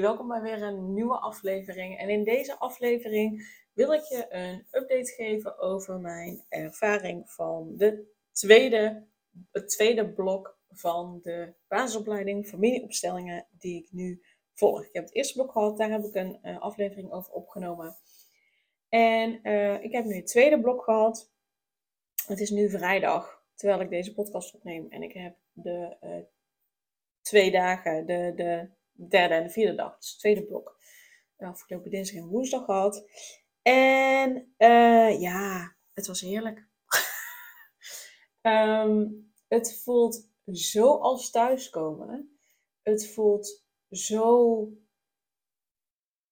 Welkom bij weer een nieuwe aflevering. En in deze aflevering wil ik je een update geven over mijn ervaring van de tweede, het tweede blok van de basisopleiding familieopstellingen die ik nu volg. Ik heb het eerste blok gehad, daar heb ik een uh, aflevering over opgenomen. En uh, ik heb nu het tweede blok gehad. Het is nu vrijdag, terwijl ik deze podcast opneem. En ik heb de uh, twee dagen, de, de derde en de vierde dag. Dus het tweede blok. Afgelopen dinsdag en woensdag gehad. En uh, ja, het was heerlijk. um, het voelt zo als thuiskomen. Het voelt zo,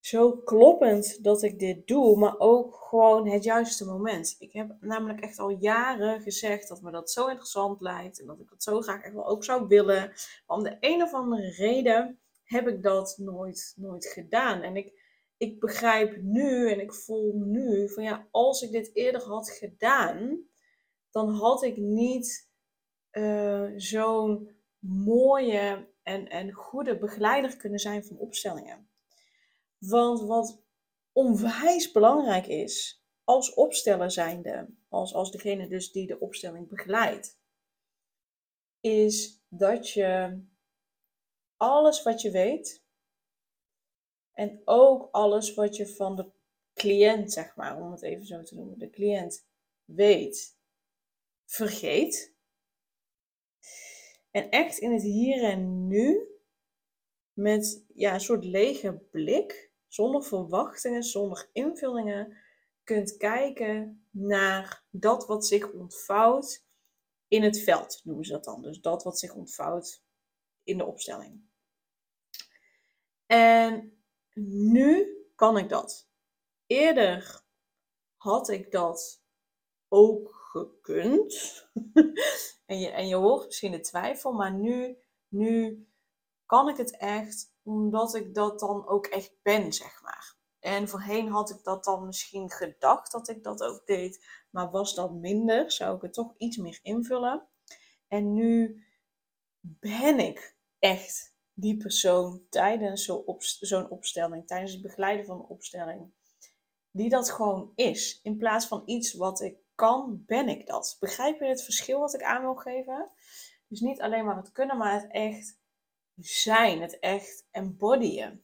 zo kloppend dat ik dit doe, maar ook gewoon het juiste moment. Ik heb namelijk echt al jaren gezegd dat me dat zo interessant lijkt en dat ik dat zo graag echt wel ook zou willen. Maar om de een of andere reden heb ik dat nooit, nooit gedaan. En ik, ik begrijp nu en ik voel nu van ja, als ik dit eerder had gedaan, dan had ik niet uh, zo'n mooie en, en goede begeleider kunnen zijn van opstellingen. Want wat onwijs belangrijk is als opsteller zijnde, als, als degene dus die de opstelling begeleidt, is dat je alles wat je weet. En ook alles wat je van de cliënt, zeg maar, om het even zo te noemen, de cliënt weet, vergeet. En echt in het hier en nu, met ja, een soort lege blik, zonder verwachtingen, zonder invullingen, kunt kijken naar dat wat zich ontvouwt in het veld, noemen ze dat dan. Dus dat wat zich ontvouwt in de opstelling. En nu kan ik dat. Eerder had ik dat ook gekund. en, je, en je hoort misschien de twijfel, maar nu, nu kan ik het echt, omdat ik dat dan ook echt ben, zeg maar. En voorheen had ik dat dan misschien gedacht dat ik dat ook deed, maar was dat minder, zou ik het toch iets meer invullen. En nu ben ik echt die persoon tijdens zo'n opstelling, tijdens het begeleiden van een opstelling, die dat gewoon is. In plaats van iets wat ik kan, ben ik dat. Begrijp je het verschil wat ik aan wil geven? Dus niet alleen maar het kunnen, maar het echt zijn, het echt embodyen.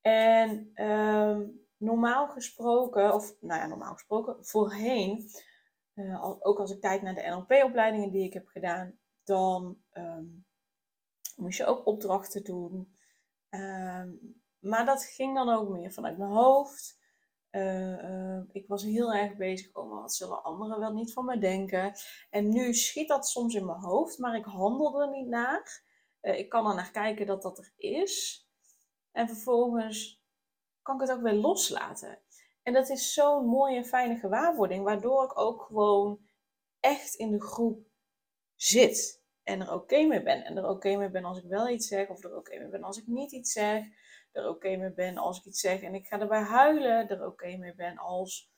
En um, normaal gesproken, of nou ja, normaal gesproken, voorheen, uh, ook als ik kijk naar de NLP-opleidingen die ik heb gedaan, dan um, moest je ook opdrachten doen. Ehm, maar dat ging dan ook meer vanuit mijn hoofd. Uh, ik was heel erg bezig, oh, wat zullen anderen wel niet van me denken? En nu schiet dat soms in mijn hoofd, maar ik handel er niet naar. Uh, ik kan er naar kijken dat dat er is. En vervolgens kan ik het ook weer loslaten. En dat is zo'n mooie, fijne gewaarwording, waardoor ik ook gewoon echt in de groep zit en er oké mee ben. En er oké mee ben als ik wel iets zeg, of er oké mee ben als ik niet iets zeg. Er oké mee ben als ik iets zeg en ik ga erbij huilen. Er oké mee ben als.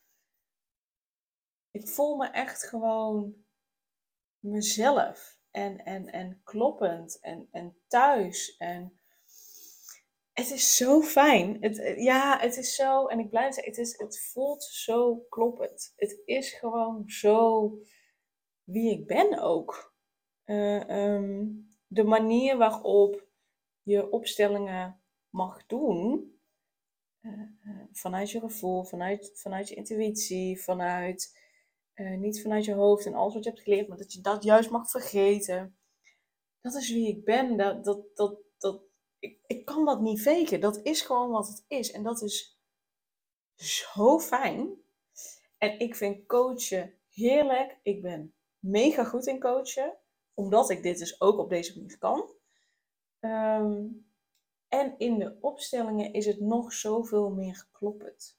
Ik voel me echt gewoon mezelf. En, en, en kloppend en, en thuis. En het is zo fijn. Het, ja, het is zo. En ik blijf zeggen, het, is, het voelt zo kloppend. Het is gewoon zo wie ik ben ook. Eh, ehm, de manier waarop je opstellingen mag doen, uh, vanuit je gevoel, vanuit, vanuit je intuïtie, vanuit, niet vanuit je hoofd en alles wat je hebt geleerd, maar dat je dat juist mag vergeten. Dat is wie ik ben. Dat, dat, dat, dat, ik, ik kan dat niet faken. Dat is gewoon wat het is. En dat is zo fijn. En ik vind coachen heerlijk. Ik ben mega goed in coachen omdat ik dit dus ook op deze manier kan. Um, En in de opstellingen is het nog zoveel meer kloppend.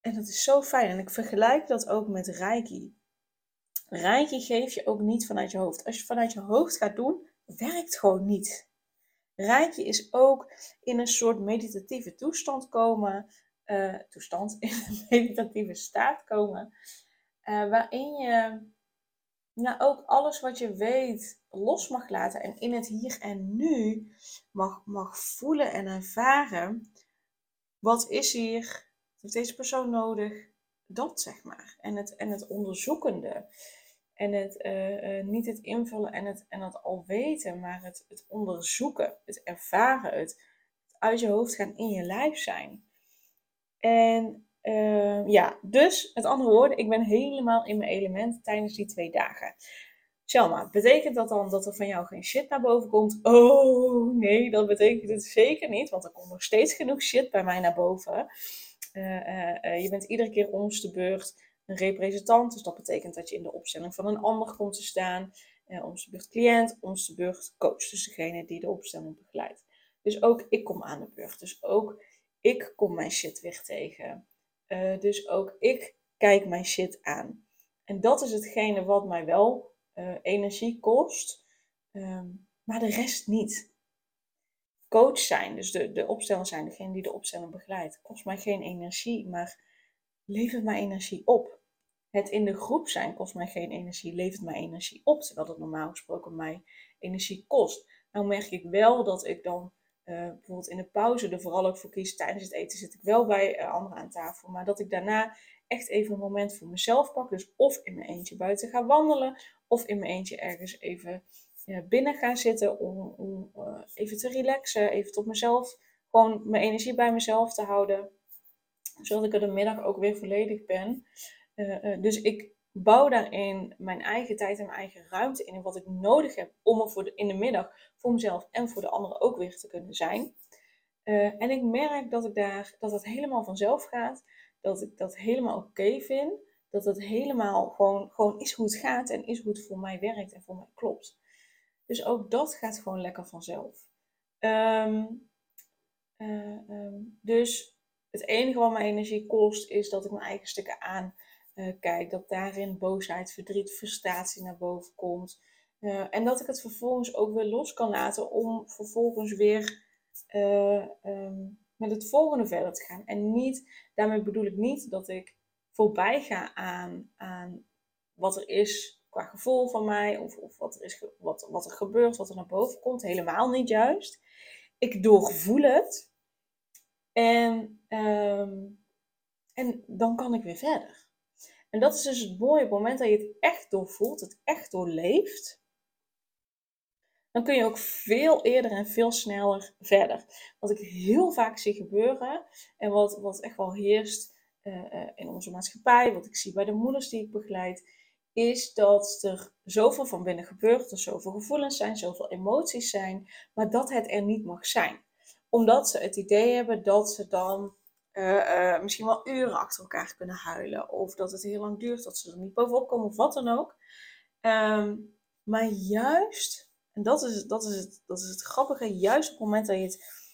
En dat is zo fijn. En ik vergelijk dat ook met Reiki. Reiki geef je ook niet vanuit je hoofd. Als je vanuit je hoofd gaat doen, werkt gewoon niet. Reiki is ook in een soort meditatieve toestand komen. Uh, toestand, in een meditatieve staat komen. Uh, waarin je nou, ook alles wat je weet los mag laten. En in het hier en nu mag, mag voelen en ervaren. Wat is hier? Heeft deze persoon nodig? Dat zeg maar. En het, en het onderzoekende. En het, uh, uh, niet het invullen en het, en het al weten, maar het, het onderzoeken, het ervaren, het, het uit je hoofd gaan in je lijf zijn. En uh, ja, dus met andere woorden, ik ben helemaal in mijn element tijdens die twee dagen. Selma, betekent dat dan dat er van jou geen shit naar boven komt? Oh nee, dat betekent het zeker niet, want er komt nog steeds genoeg shit bij mij naar boven. je bent iedere keer ons de beurt een representant. Dus dat betekent dat je in de opstelling van een ander komt te staan. Eh, onze beurt cliënt, onze beurt coach. Dus degene die de opstelling begeleidt. Dus ook ik kom aan de beurt. Dus ook ik kom mijn shit weer tegen. Uh, dus ook ik kijk mijn shit aan. En dat is hetgene wat mij wel uh, energie kost. Um, maar de rest niet. Coach zijn, dus de, de opsteller zijn, degene die de opstelling begeleidt, kost mij geen energie, maar levert mij energie op. Het in de groep zijn kost mij geen energie, levert mij energie op, terwijl het normaal gesproken mij energie kost. Nou merk ik wel dat ik dan uh, bijvoorbeeld in de pauze er vooral ook voor kies. Tijdens het eten zit ik wel bij uh, anderen aan tafel, maar dat ik daarna echt even een moment voor mezelf pak. Dus of in mijn eentje buiten ga wandelen, of in mijn eentje ergens even binnen gaan zitten om, om even te relaxen, even tot mezelf, gewoon mijn energie bij mezelf te houden zodat ik er de middag ook weer volledig ben. Dus ik bouw daarin mijn eigen tijd en mijn eigen ruimte in. En wat ik nodig heb om er voor in de middag voor mezelf en voor de anderen ook weer te kunnen zijn. Uh, en ik merk dat ik daar, dat het helemaal vanzelf gaat. Dat ik dat helemaal oké vind. Dat het helemaal gewoon, gewoon is hoe het gaat en is hoe het voor mij werkt en voor mij klopt. Dus ook dat gaat gewoon lekker vanzelf. Um, um, dus het enige wat mijn energie kost is dat ik mijn eigen stukken aankijk. Uh, dat daarin boosheid, verdriet, frustratie naar boven komt. Uh, en dat ik het vervolgens ook weer los kan laten om vervolgens weer uh, um, met het volgende verder te gaan. En niet, daarmee bedoel ik niet dat ik voorbij ga aan, aan wat er is qua gevoel van mij. Of, of wat, er is, wat, wat er gebeurt, wat er naar boven komt. Helemaal niet juist. Ik doorvoel het. En, um, en dan kan ik weer verder. En dat is dus het mooie. Op het moment dat je het echt doorvoelt, het echt doorleeft, dan kun je ook veel eerder en veel sneller verder. Wat ik heel vaak zie gebeuren en wat, wat echt wel heerst uh, in onze maatschappij, wat ik zie bij de moeders die ik begeleid, is dat er zoveel van binnen gebeurt, er zoveel gevoelens zijn, zoveel emoties zijn, maar dat het er niet mag zijn omdat ze het idee hebben dat ze dan uh, uh, misschien wel uren achter elkaar kunnen huilen. Of dat het heel lang duurt, dat ze er niet bovenop komen of wat dan ook. Um, maar juist, en dat is, dat, is het, dat is het grappige, juist op het moment dat je het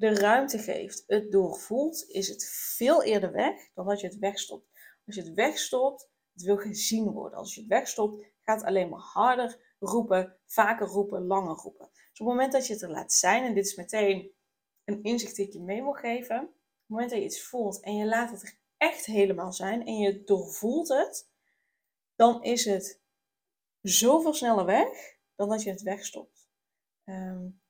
de ruimte geeft, het doorvoelt, is het veel eerder weg dan dat je het wegstopt. Als je het wegstopt, het wil gezien worden. Als je het wegstopt, gaat het alleen maar harder roepen, vaker roepen, langer roepen. Dus op het moment dat je het er laat zijn, en dit is meteen een inzicht die ik je mee wil geven. Het moment dat je iets voelt en je laat het er echt helemaal zijn en je doorvoelt het, dan is het zoveel sneller weg dan dat je het wegstopt. Um,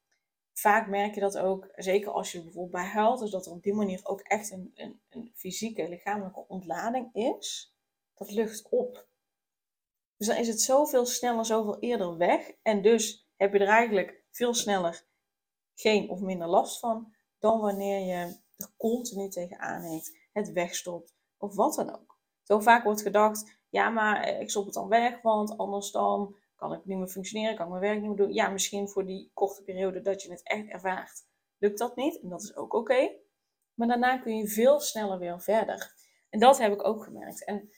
vaak merk je dat ook, zeker als je bijvoorbeeld bij huilt, dus dat er op die manier ook echt een, een, een fysieke, lichamelijke ontlading is, dat lucht op. Dus dan is het zoveel sneller, zoveel eerder weg. En dus heb je er eigenlijk veel sneller geen of minder last van dan wanneer je continu tegenaan heet, het wegstopt of wat dan ook. Zo vaak wordt gedacht, ja, maar eh, ik stop het dan weg, want anders dan kan ik niet meer functioneren, kan ik mijn werk niet meer doen. Ja, misschien voor die korte periode dat je het echt ervaart, lukt dat niet en dat is ook oké. Maar daarna kun je veel sneller weer verder. En dat heb ik ook gemerkt. En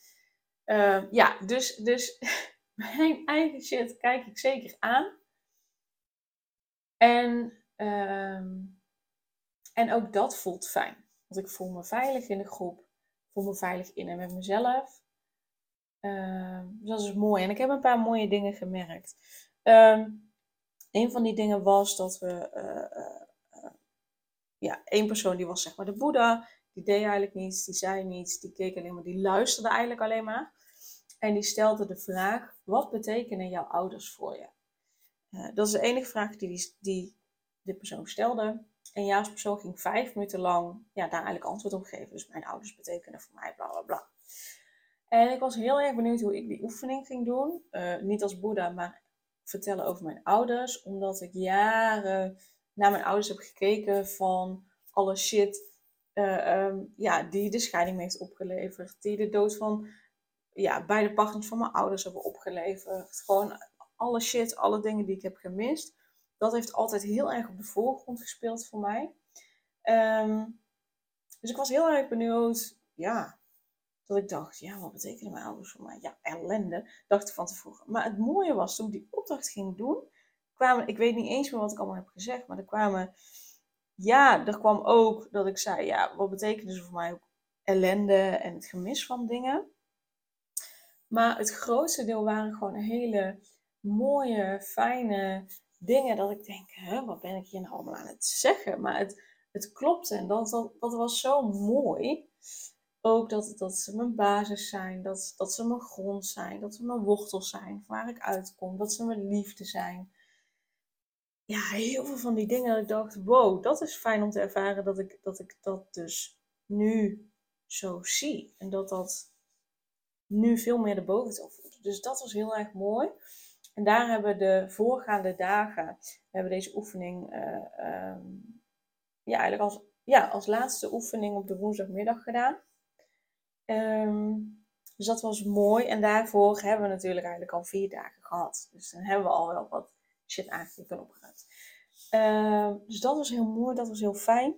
uh, ja, dus, dus mijn eigen shit kijk ik zeker aan. En Ehm, en ook dat voelt fijn. Want ik voel me veilig in de groep. Ik voel me veilig in en met mezelf. Ehm, dus dat is mooi. En ik heb een paar mooie dingen gemerkt. Um, een van die dingen was dat we... Uh, ja, één persoon die was zeg maar de Boeddha. Die deed eigenlijk niets, die zei niets, die keek alleen maar, die luisterde eigenlijk alleen maar. En die stelde de vraag, wat betekenen jouw ouders voor je? Dat is de enige vraag die, die, die de persoon stelde. En Ja's persoon ging vijf minuten lang ja, daar eigenlijk antwoord op geven. Dus mijn ouders betekenen voor mij bla bla bla. En ik was heel erg benieuwd hoe ik die oefening ging doen. Uh, niet als Boeddha, maar vertellen over mijn ouders. Omdat ik jaren naar mijn ouders heb gekeken van alle shit uh, um, ja, die de scheiding me heeft opgeleverd. Die de dood van ja, beide partners van mijn ouders hebben opgeleverd. Gewoon alle shit, alle dingen die ik heb gemist dat heeft altijd heel erg op de voorgrond gespeeld voor mij. Ehm, dus ik was heel erg benieuwd, ja, dat ik dacht, ja, wat betekenen mijn ouders voor mij? Ja, ellende, dacht ik van tevoren. Maar het mooie was, toen ik die opdracht ging doen, kwamen, ik weet niet eens meer wat ik allemaal heb gezegd, maar er kwamen, ja, er kwam ook dat ik zei, ja, wat betekenen ze voor mij ook ellende en het gemis van dingen. Maar het grootste deel waren gewoon hele mooie, fijne dingen dat ik denk, hè, wat ben ik hier nou allemaal aan het zeggen? Maar het, het klopte en dat, dat, was zo mooi. Ook dat, dat ze mijn basis zijn, dat, dat ze mijn grond zijn, dat ze mijn wortels zijn, waar ik uitkom, dat ze mijn liefde zijn. Ja, heel veel van die dingen dat ik dacht, wow, dat is fijn om te ervaren dat ik dat, ik dat dus nu zo zie. En dat dat nu veel meer de boventoon voelt. Dus dat was heel erg mooi. En daar hebben de voorgaande dagen, we hebben deze oefening uh, um, ja, eigenlijk als, ja, als laatste oefening op de woensdagmiddag gedaan. Um, dus dat was mooi. En daarvoor hebben we natuurlijk eigenlijk al vier dagen gehad. Dus dan hebben we al wel wat shit en opgeruimd. Uh, dus dat was heel mooi, dat was heel fijn.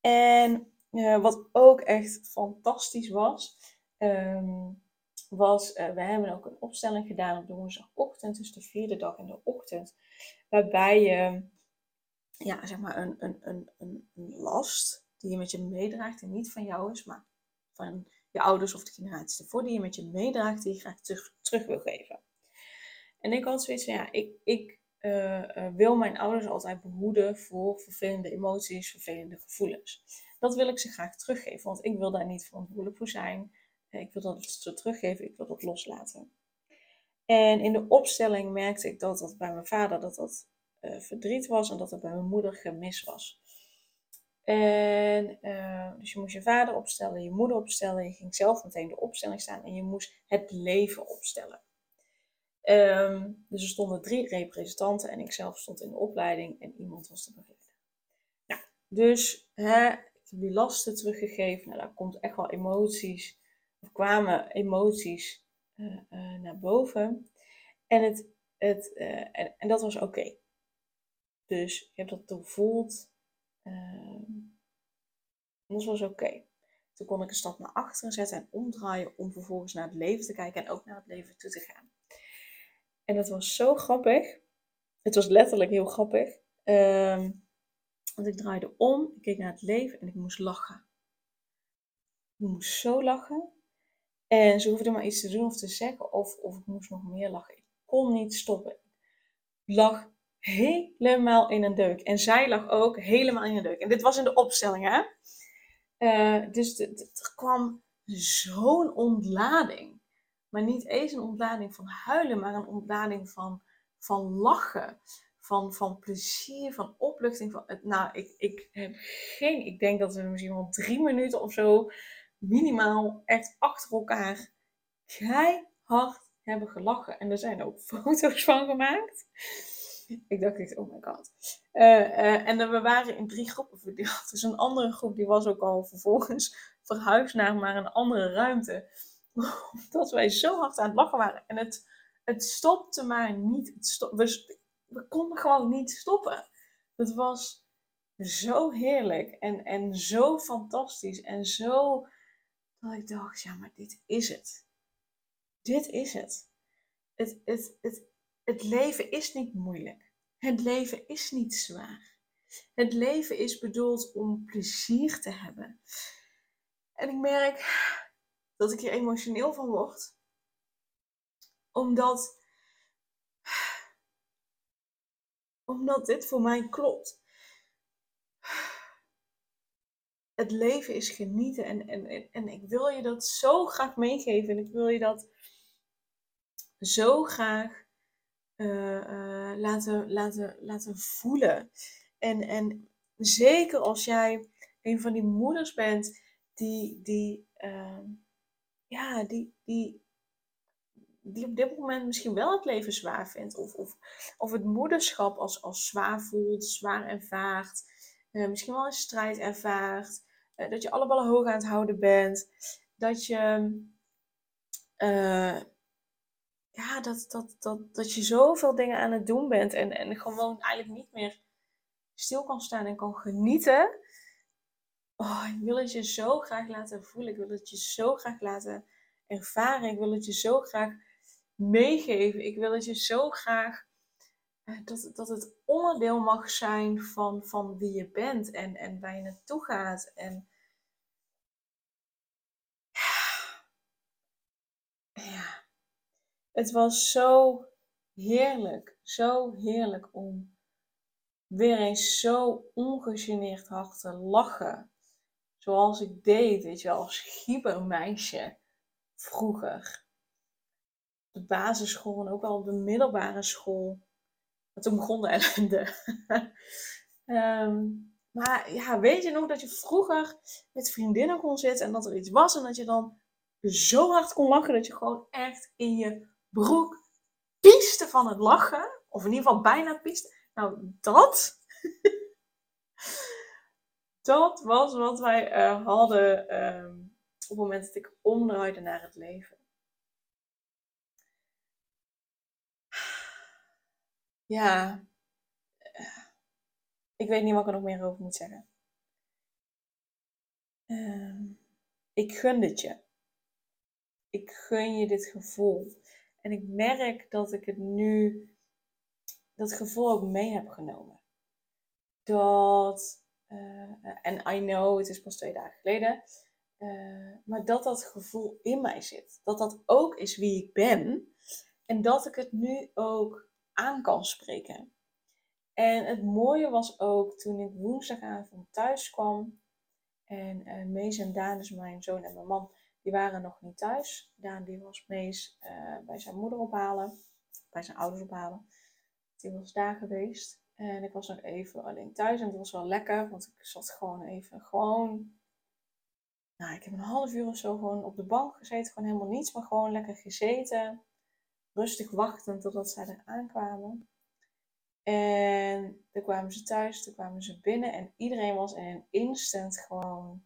En uh, wat ook echt fantastisch was, um, was, uh, we hebben ook een opstelling gedaan op de woensdagochtend, dus de vierde dag in de ochtend, waarbij je, ja, zeg maar, een, een, een, een, last die je met je meedraagt en niet van jou is, maar van je ouders of de generaties ervoor, die je met je meedraagt, die je graag terug, terug wil geven. En ik had zoiets van, ja, ik, ik uh, uh, wil mijn ouders altijd behoeden voor vervelende emoties, vervelende gevoelens. Dat wil ik ze graag teruggeven, want ik wil daar niet verantwoordelijk voor zijn. Ik wil dat ze teruggeven, ik wil dat loslaten. En in de opstelling merkte ik dat dat bij mijn vader dat dat uh, verdriet was en dat het bij mijn moeder gemis was. En uh, dus je moest je vader opstellen, je moeder opstellen, je ging zelf meteen de opstelling staan en je moest het leven opstellen. Um, dus er stonden drie representanten en ik zelf stond in de opleiding en iemand was de begeleider. Nou, dus hè, ik heb die lasten teruggegeven. Nou, daar komt echt wel emoties er kwamen emoties uh, uh, naar boven. En, het, het, uh, en, dat was oké. Dus ik heb dat doorvoeld. Ehm, dat was oké. Toen kon ik een stap naar achteren zetten en omdraaien om vervolgens naar het leven te kijken en ook naar het leven toe te gaan. En dat was zo grappig. Het was letterlijk heel grappig. Um, want ik draaide om, ik keek naar het leven en ik moest lachen. Ik moest zo lachen. En ze hoefde maar iets te doen of te zeggen of, of ik moest nog meer lachen. Ik kon niet stoppen. Ik lag helemaal in een deuk. En zij lag ook helemaal in een deuk. En dit was in de opstelling, hè? Uh, dus er kwam zo'n ontlading. Maar niet eens een ontlading van huilen, maar een ontlading van, van lachen. Van, van plezier, van opluchting. Van, nou, ik, ik heb geen... Ik denk dat we misschien wel drie minuten of zo minimaal echt achter elkaar keihard hebben gelachen. En er zijn ook foto's van gemaakt. Ik dacht echt, oh my god. Uh, uh, en we waren in drie groepen verdeeld. Dus een andere groep die was ook al vervolgens verhuisd naar maar een andere ruimte. Omdat wij zo hard aan het lachen waren. En het, het stopte maar niet. We, we konden gewoon niet stoppen. Het was zo heerlijk en, en zo fantastisch en zo dat ik dacht, ja, maar dit is het. Dit is het. Het, het, het, het leven is niet moeilijk. Het leven is niet zwaar. Het leven is bedoeld om plezier te hebben. En ik merk dat ik hier emotioneel van word. Omdat, omdat dit voor mij klopt. Het leven is genieten en, en, en ik wil je dat zo graag meegeven. En ik wil je dat zo graag uh, uh, laten, laten, laten voelen. En, en zeker als jij een van die moeders bent die, die, uh, ja, die, die, die op dit moment misschien wel het leven zwaar vindt. Of, of, of het moederschap als, als zwaar voelt, zwaar ervaart. Uh, misschien wel een strijd ervaart. Uh, dat je alle ballen hoog aan het houden bent. Dat je ja, dat, dat, dat, dat je zoveel dingen aan het doen bent en, en gewoon eigenlijk niet meer stil kan staan en kan genieten. Oh, ik wil het je zo graag laten voelen. Ik wil het je zo graag laten ervaren. Ik wil het je zo graag meegeven. Ik wil het je zo graag eh, dat, dat het onderdeel mag zijn van, van wie je bent en, en waar je naartoe gaat. En ja, het was zo heerlijk, zo heerlijk om weer eens zo ongegeneerd hard te lachen. Zoals ik deed, weet je, als giebermeisje vroeger. De basisschool en ook al op de middelbare school. Toen begon de ellende. um, maar ja, weet je nog dat je vroeger met vriendinnen kon zitten en dat er iets was en dat je dan zo hard kon lachen dat je gewoon echt in je broek pieste van het lachen. Of in ieder geval bijna piest. Nou, dat. dat was wat wij uh, hadden um, op het moment dat ik omdraaide naar het leven. Ja. Ik weet niet wat ik er nog meer over moet zeggen. Uh, ik gun het je. Ik gun je dit gevoel. En ik merk dat ik het nu, dat gevoel ook mee heb genomen. Dat, uh, en I know, het is pas twee dagen geleden, uh, maar dat dat gevoel in mij zit. Dat dat ook is wie ik ben. En dat ik het nu ook aan kan spreken. En het mooie was ook toen ik woensdagavond thuis kwam. En uh, Mees en Daan, dus mijn zoon en mijn man, die waren nog niet thuis. Daan die was Mees uh, bij zijn moeder ophalen. Bij zijn ouders ophalen. Die was daar geweest. En ik was nog even alleen thuis. En het was wel lekker. Want ik zat gewoon even gewoon... Nou, ik heb een half uur of zo gewoon op de bank gezeten. Gewoon helemaal niets. Maar gewoon lekker gezeten. Rustig wachtend totdat zij er aankwamen. En toen kwamen ze thuis. Toen kwamen ze binnen. En iedereen was in een instant gewoon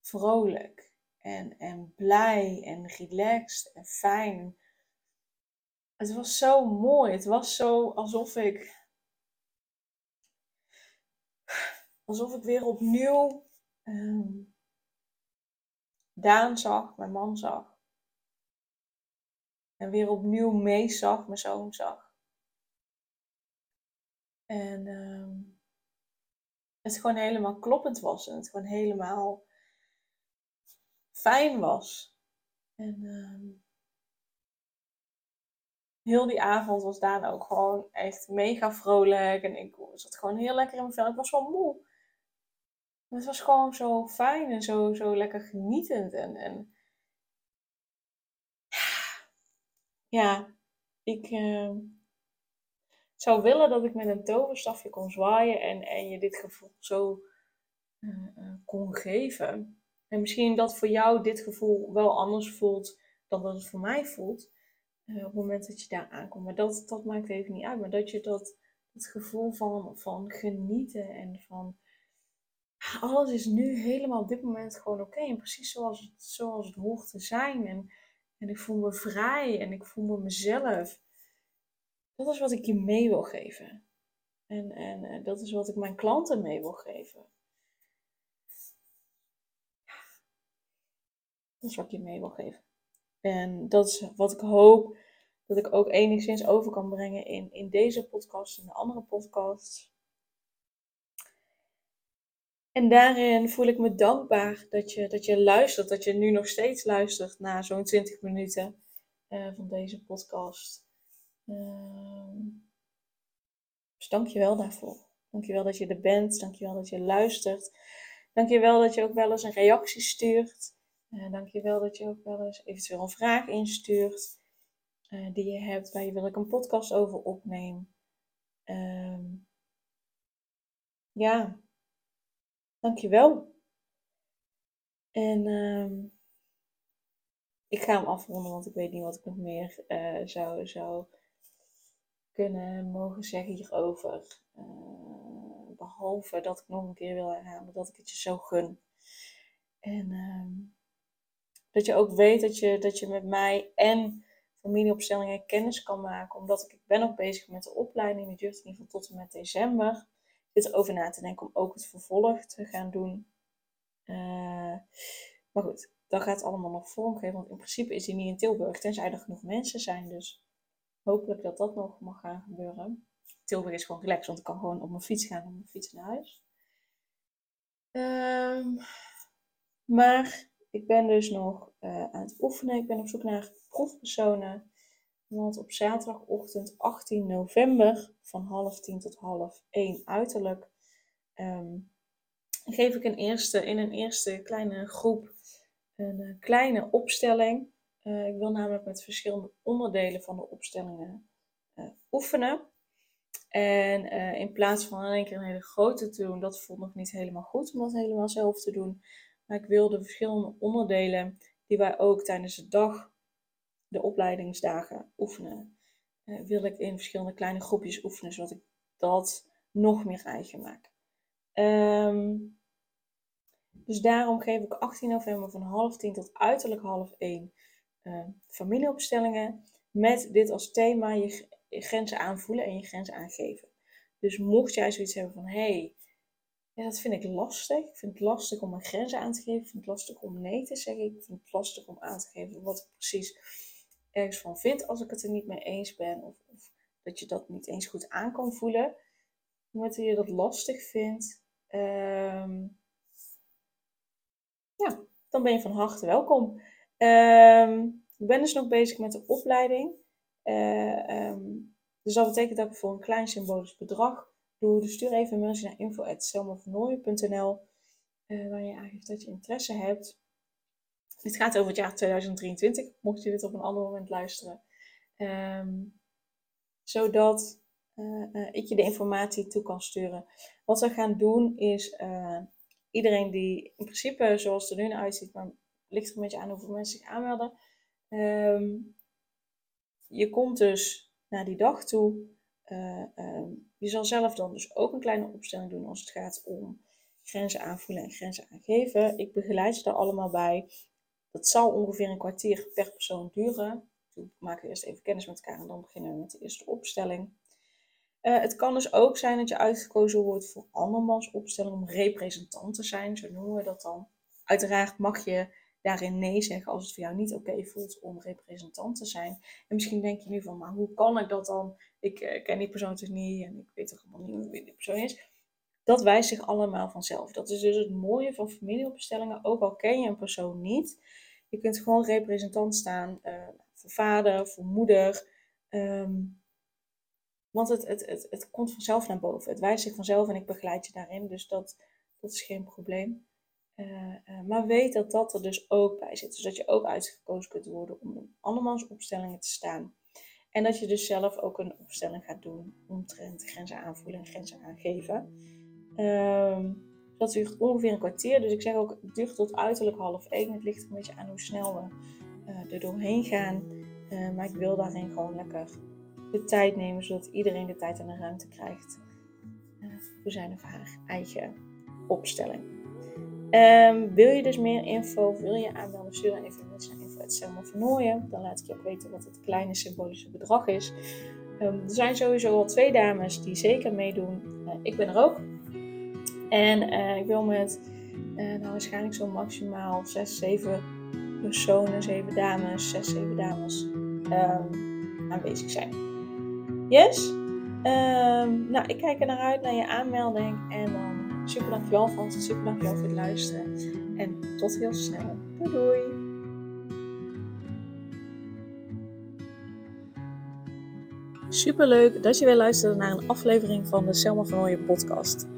vrolijk en, en blij en relaxed en fijn. Het was zo mooi. Het was zo alsof ik. Alsof ik weer opnieuw um, Daan zag, mijn man zag. En weer opnieuw Mees zag, mijn zoon zag. En um, het gewoon helemaal kloppend was. En het gewoon helemaal fijn was. En uh, heel die avond was Daan ook gewoon echt mega vrolijk. En ik zat gewoon heel lekker in mijn vel. Ik was wel moe. Maar het was gewoon zo fijn en zo, zo lekker genietend. En, en ja, ik uh, zou willen dat ik met een toverstafje kon zwaaien en, en je dit gevoel zo uh, kon geven. En misschien dat voor jou dit gevoel wel anders voelt dan dat het voor mij voelt. Uh, op het moment dat je daar aankomt. Maar dat, dat maakt even niet uit. Maar dat je dat, dat gevoel van, van genieten en van alles is nu helemaal op dit moment gewoon oké. En precies zoals het, zoals het hoort te zijn. En, en ik voel me vrij en ik voel me mezelf. Dat is wat ik je mee wil geven. En, en, dat is wat ik mijn klanten mee wil geven. Dat is wat ik je mee wil geven. En dat is wat ik hoop dat ik ook enigszins over kan brengen in, in deze podcast en de andere podcasts. En daarin voel ik me dankbaar dat je, dat je luistert, dat je nu nog steeds luistert na zo'n 20 minuten uh, van deze podcast. Uh, dus dank je wel daarvoor. Dank je wel dat je er bent. Dank je wel dat je luistert. Dank je wel dat je ook wel eens een reactie stuurt. Uh, dank je wel dat je ook wel eens eventueel een vraag instuurt uh, die je hebt waar je wil ik een podcast over opneem. Um, ja, dankjewel. En um, ik ga hem afronden, want ik weet niet wat ik nog meer uh, zou, zou kunnen mogen zeggen hierover. Uh, behalve dat ik nog een keer wil herhalen dat ik het je zo gun. En um, dat je ook weet dat je, dat je met mij en familieopstellingen kennis kan maken. Omdat ik, ik ben ook bezig met de opleiding. Die duurt in ieder geval tot en met december. Zit erover na te denken om ook het vervolg te gaan doen. Uh, maar goed, dat gaat allemaal nog vormgeven. Want in principe is die niet in Tilburg. Tenzij er genoeg mensen zijn. Dus hopelijk dat dat nog mag gaan gebeuren. Tilburg is gewoon relaxed. Want ik kan gewoon op mijn fiets gaan. Op mijn fiets naar huis. Um, maar ik ben dus nog uh, aan het oefenen. Ik ben op zoek naar proefpersonen. Want op zaterdagochtend 18 november van half tien tot half één uiterlijk um, geef ik een eerste, in een eerste kleine groep een uh, kleine opstelling. Uh, ik wil namelijk met verschillende onderdelen van de opstellingen oefenen. En in plaats van in één keer een hele grote te doen, dat voelt nog niet helemaal goed om dat helemaal zelf te doen. Maar ik wil de verschillende onderdelen die wij ook tijdens de dag, de opleidingsdagen oefenen, uh, wil ik in verschillende kleine groepjes oefenen, zodat ik dat nog meer eigen maak. Um, dus daarom geef ik 18 november van half tien tot uiterlijk half één uh, familieopstellingen. Met dit als thema je, je, grenzen aanvoelen en je grenzen aangeven. Dus mocht jij zoiets hebben van hé, hey, ja, dat vind ik lastig. Ik vind het lastig om mijn grenzen aan te geven. Ik vind het lastig om nee te zeggen. Ik vind het lastig om aan te geven wat ik precies ergens van vind als ik het er niet mee eens ben. Of, of dat je dat niet eens goed aan kan voelen. Omdat je dat lastig vindt. Um, ja, dan ben je van harte welkom. Um, ik ben dus nog bezig met de opleiding. Uh, um, dus dat betekent dat ik voor een klein symbolisch bedrag doe. Dus stuur even een mailtje naar info.selmavernooien.nl uh, waar je aangeeft dat je interesse hebt. Dit gaat over het jaar 2023, mocht je dit op een ander moment luisteren. Um, zodat uh, ik je de informatie toe kan sturen. Wat we gaan doen is uh, iedereen die in principe zoals het er nu uitziet, maar ligt er een beetje aan hoeveel mensen zich aanmelden. Um, je komt dus naar die dag toe. Um, je zal zelf dan dus ook een kleine opstelling doen als het gaat om grenzen aanvoelen en grenzen aangeven. Ik begeleid je daar allemaal bij. Dat zal ongeveer een kwartier per persoon duren. We maken eerst even kennis met elkaar en dan beginnen we met de eerste opstelling. Uh, het kan dus ook zijn dat je uitgekozen wordt voor andermans opstelling om representant te zijn, zo noemen we dat dan. Uiteraard mag je daarin nee zeggen als het voor jou niet oké voelt om representant te zijn. En misschien denk je nu van, maar hoe kan ik dat dan? Ik uh, ken die persoon dus niet en ik weet toch helemaal niet wie die persoon is. Dat wijst zich allemaal vanzelf. Dat is dus het mooie van familieopstellingen, ook al ken je een persoon niet. Je kunt gewoon representant staan uh, voor vader, voor moeder. Um, want het, het, het, het komt vanzelf naar boven. Het wijst zich vanzelf en ik begeleid je daarin. Dus dat, dat is geen probleem. Uh, uh, maar weet dat dat er dus ook bij zit. Dus dat je ook uitgekozen kunt worden om in andermans opstellingen te staan. En dat je dus zelf ook een opstelling gaat doen omtrent grenzen aanvoelen en grenzen aangeven. Um, dat duurt ongeveer een kwartier. Dus ik zeg ook, het duurt tot uiterlijk half één. Het ligt een beetje aan hoe snel we uh, er doorheen gaan. maar ik wil daarin gewoon lekker de tijd nemen, zodat iedereen de tijd en de ruimte krijgt voor zijn of haar eigen opstelling. Um, wil je dus meer info, wil je aanmelden, stuur dan even een mailtje naar info.selma Dan laat ik je ook weten wat het kleine symbolische bedrag is. Um, er zijn sowieso al twee dames die zeker meedoen. Uh, ik ben er ook. En uh, ik wil met uh, nou, waarschijnlijk zo'n maximaal 6, 7 personen, 7 dames, 6, 7 dames um, aanwezig zijn. Yes? nou, ik kijk er naar uit naar je aanmelding en dan Super dankjewel alvast. Super dankjewel voor het luisteren. En tot heel snel. Doei doei. Super leuk dat je weer luisterde naar een aflevering van de Selma van Ooyen podcast.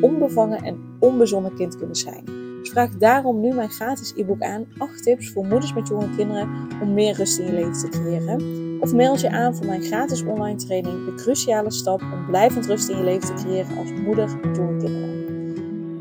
onbevangen en onbezonnen kind kunnen zijn. Dus vraag daarom nu mijn gratis e-book aan 8 tips voor moeders met jonge kinderen om meer rust in je leven te creëren. Of meld je aan voor mijn gratis online training De Cruciale Stap om blijvend rust in je leven te creëren als moeder met jonge kinderen.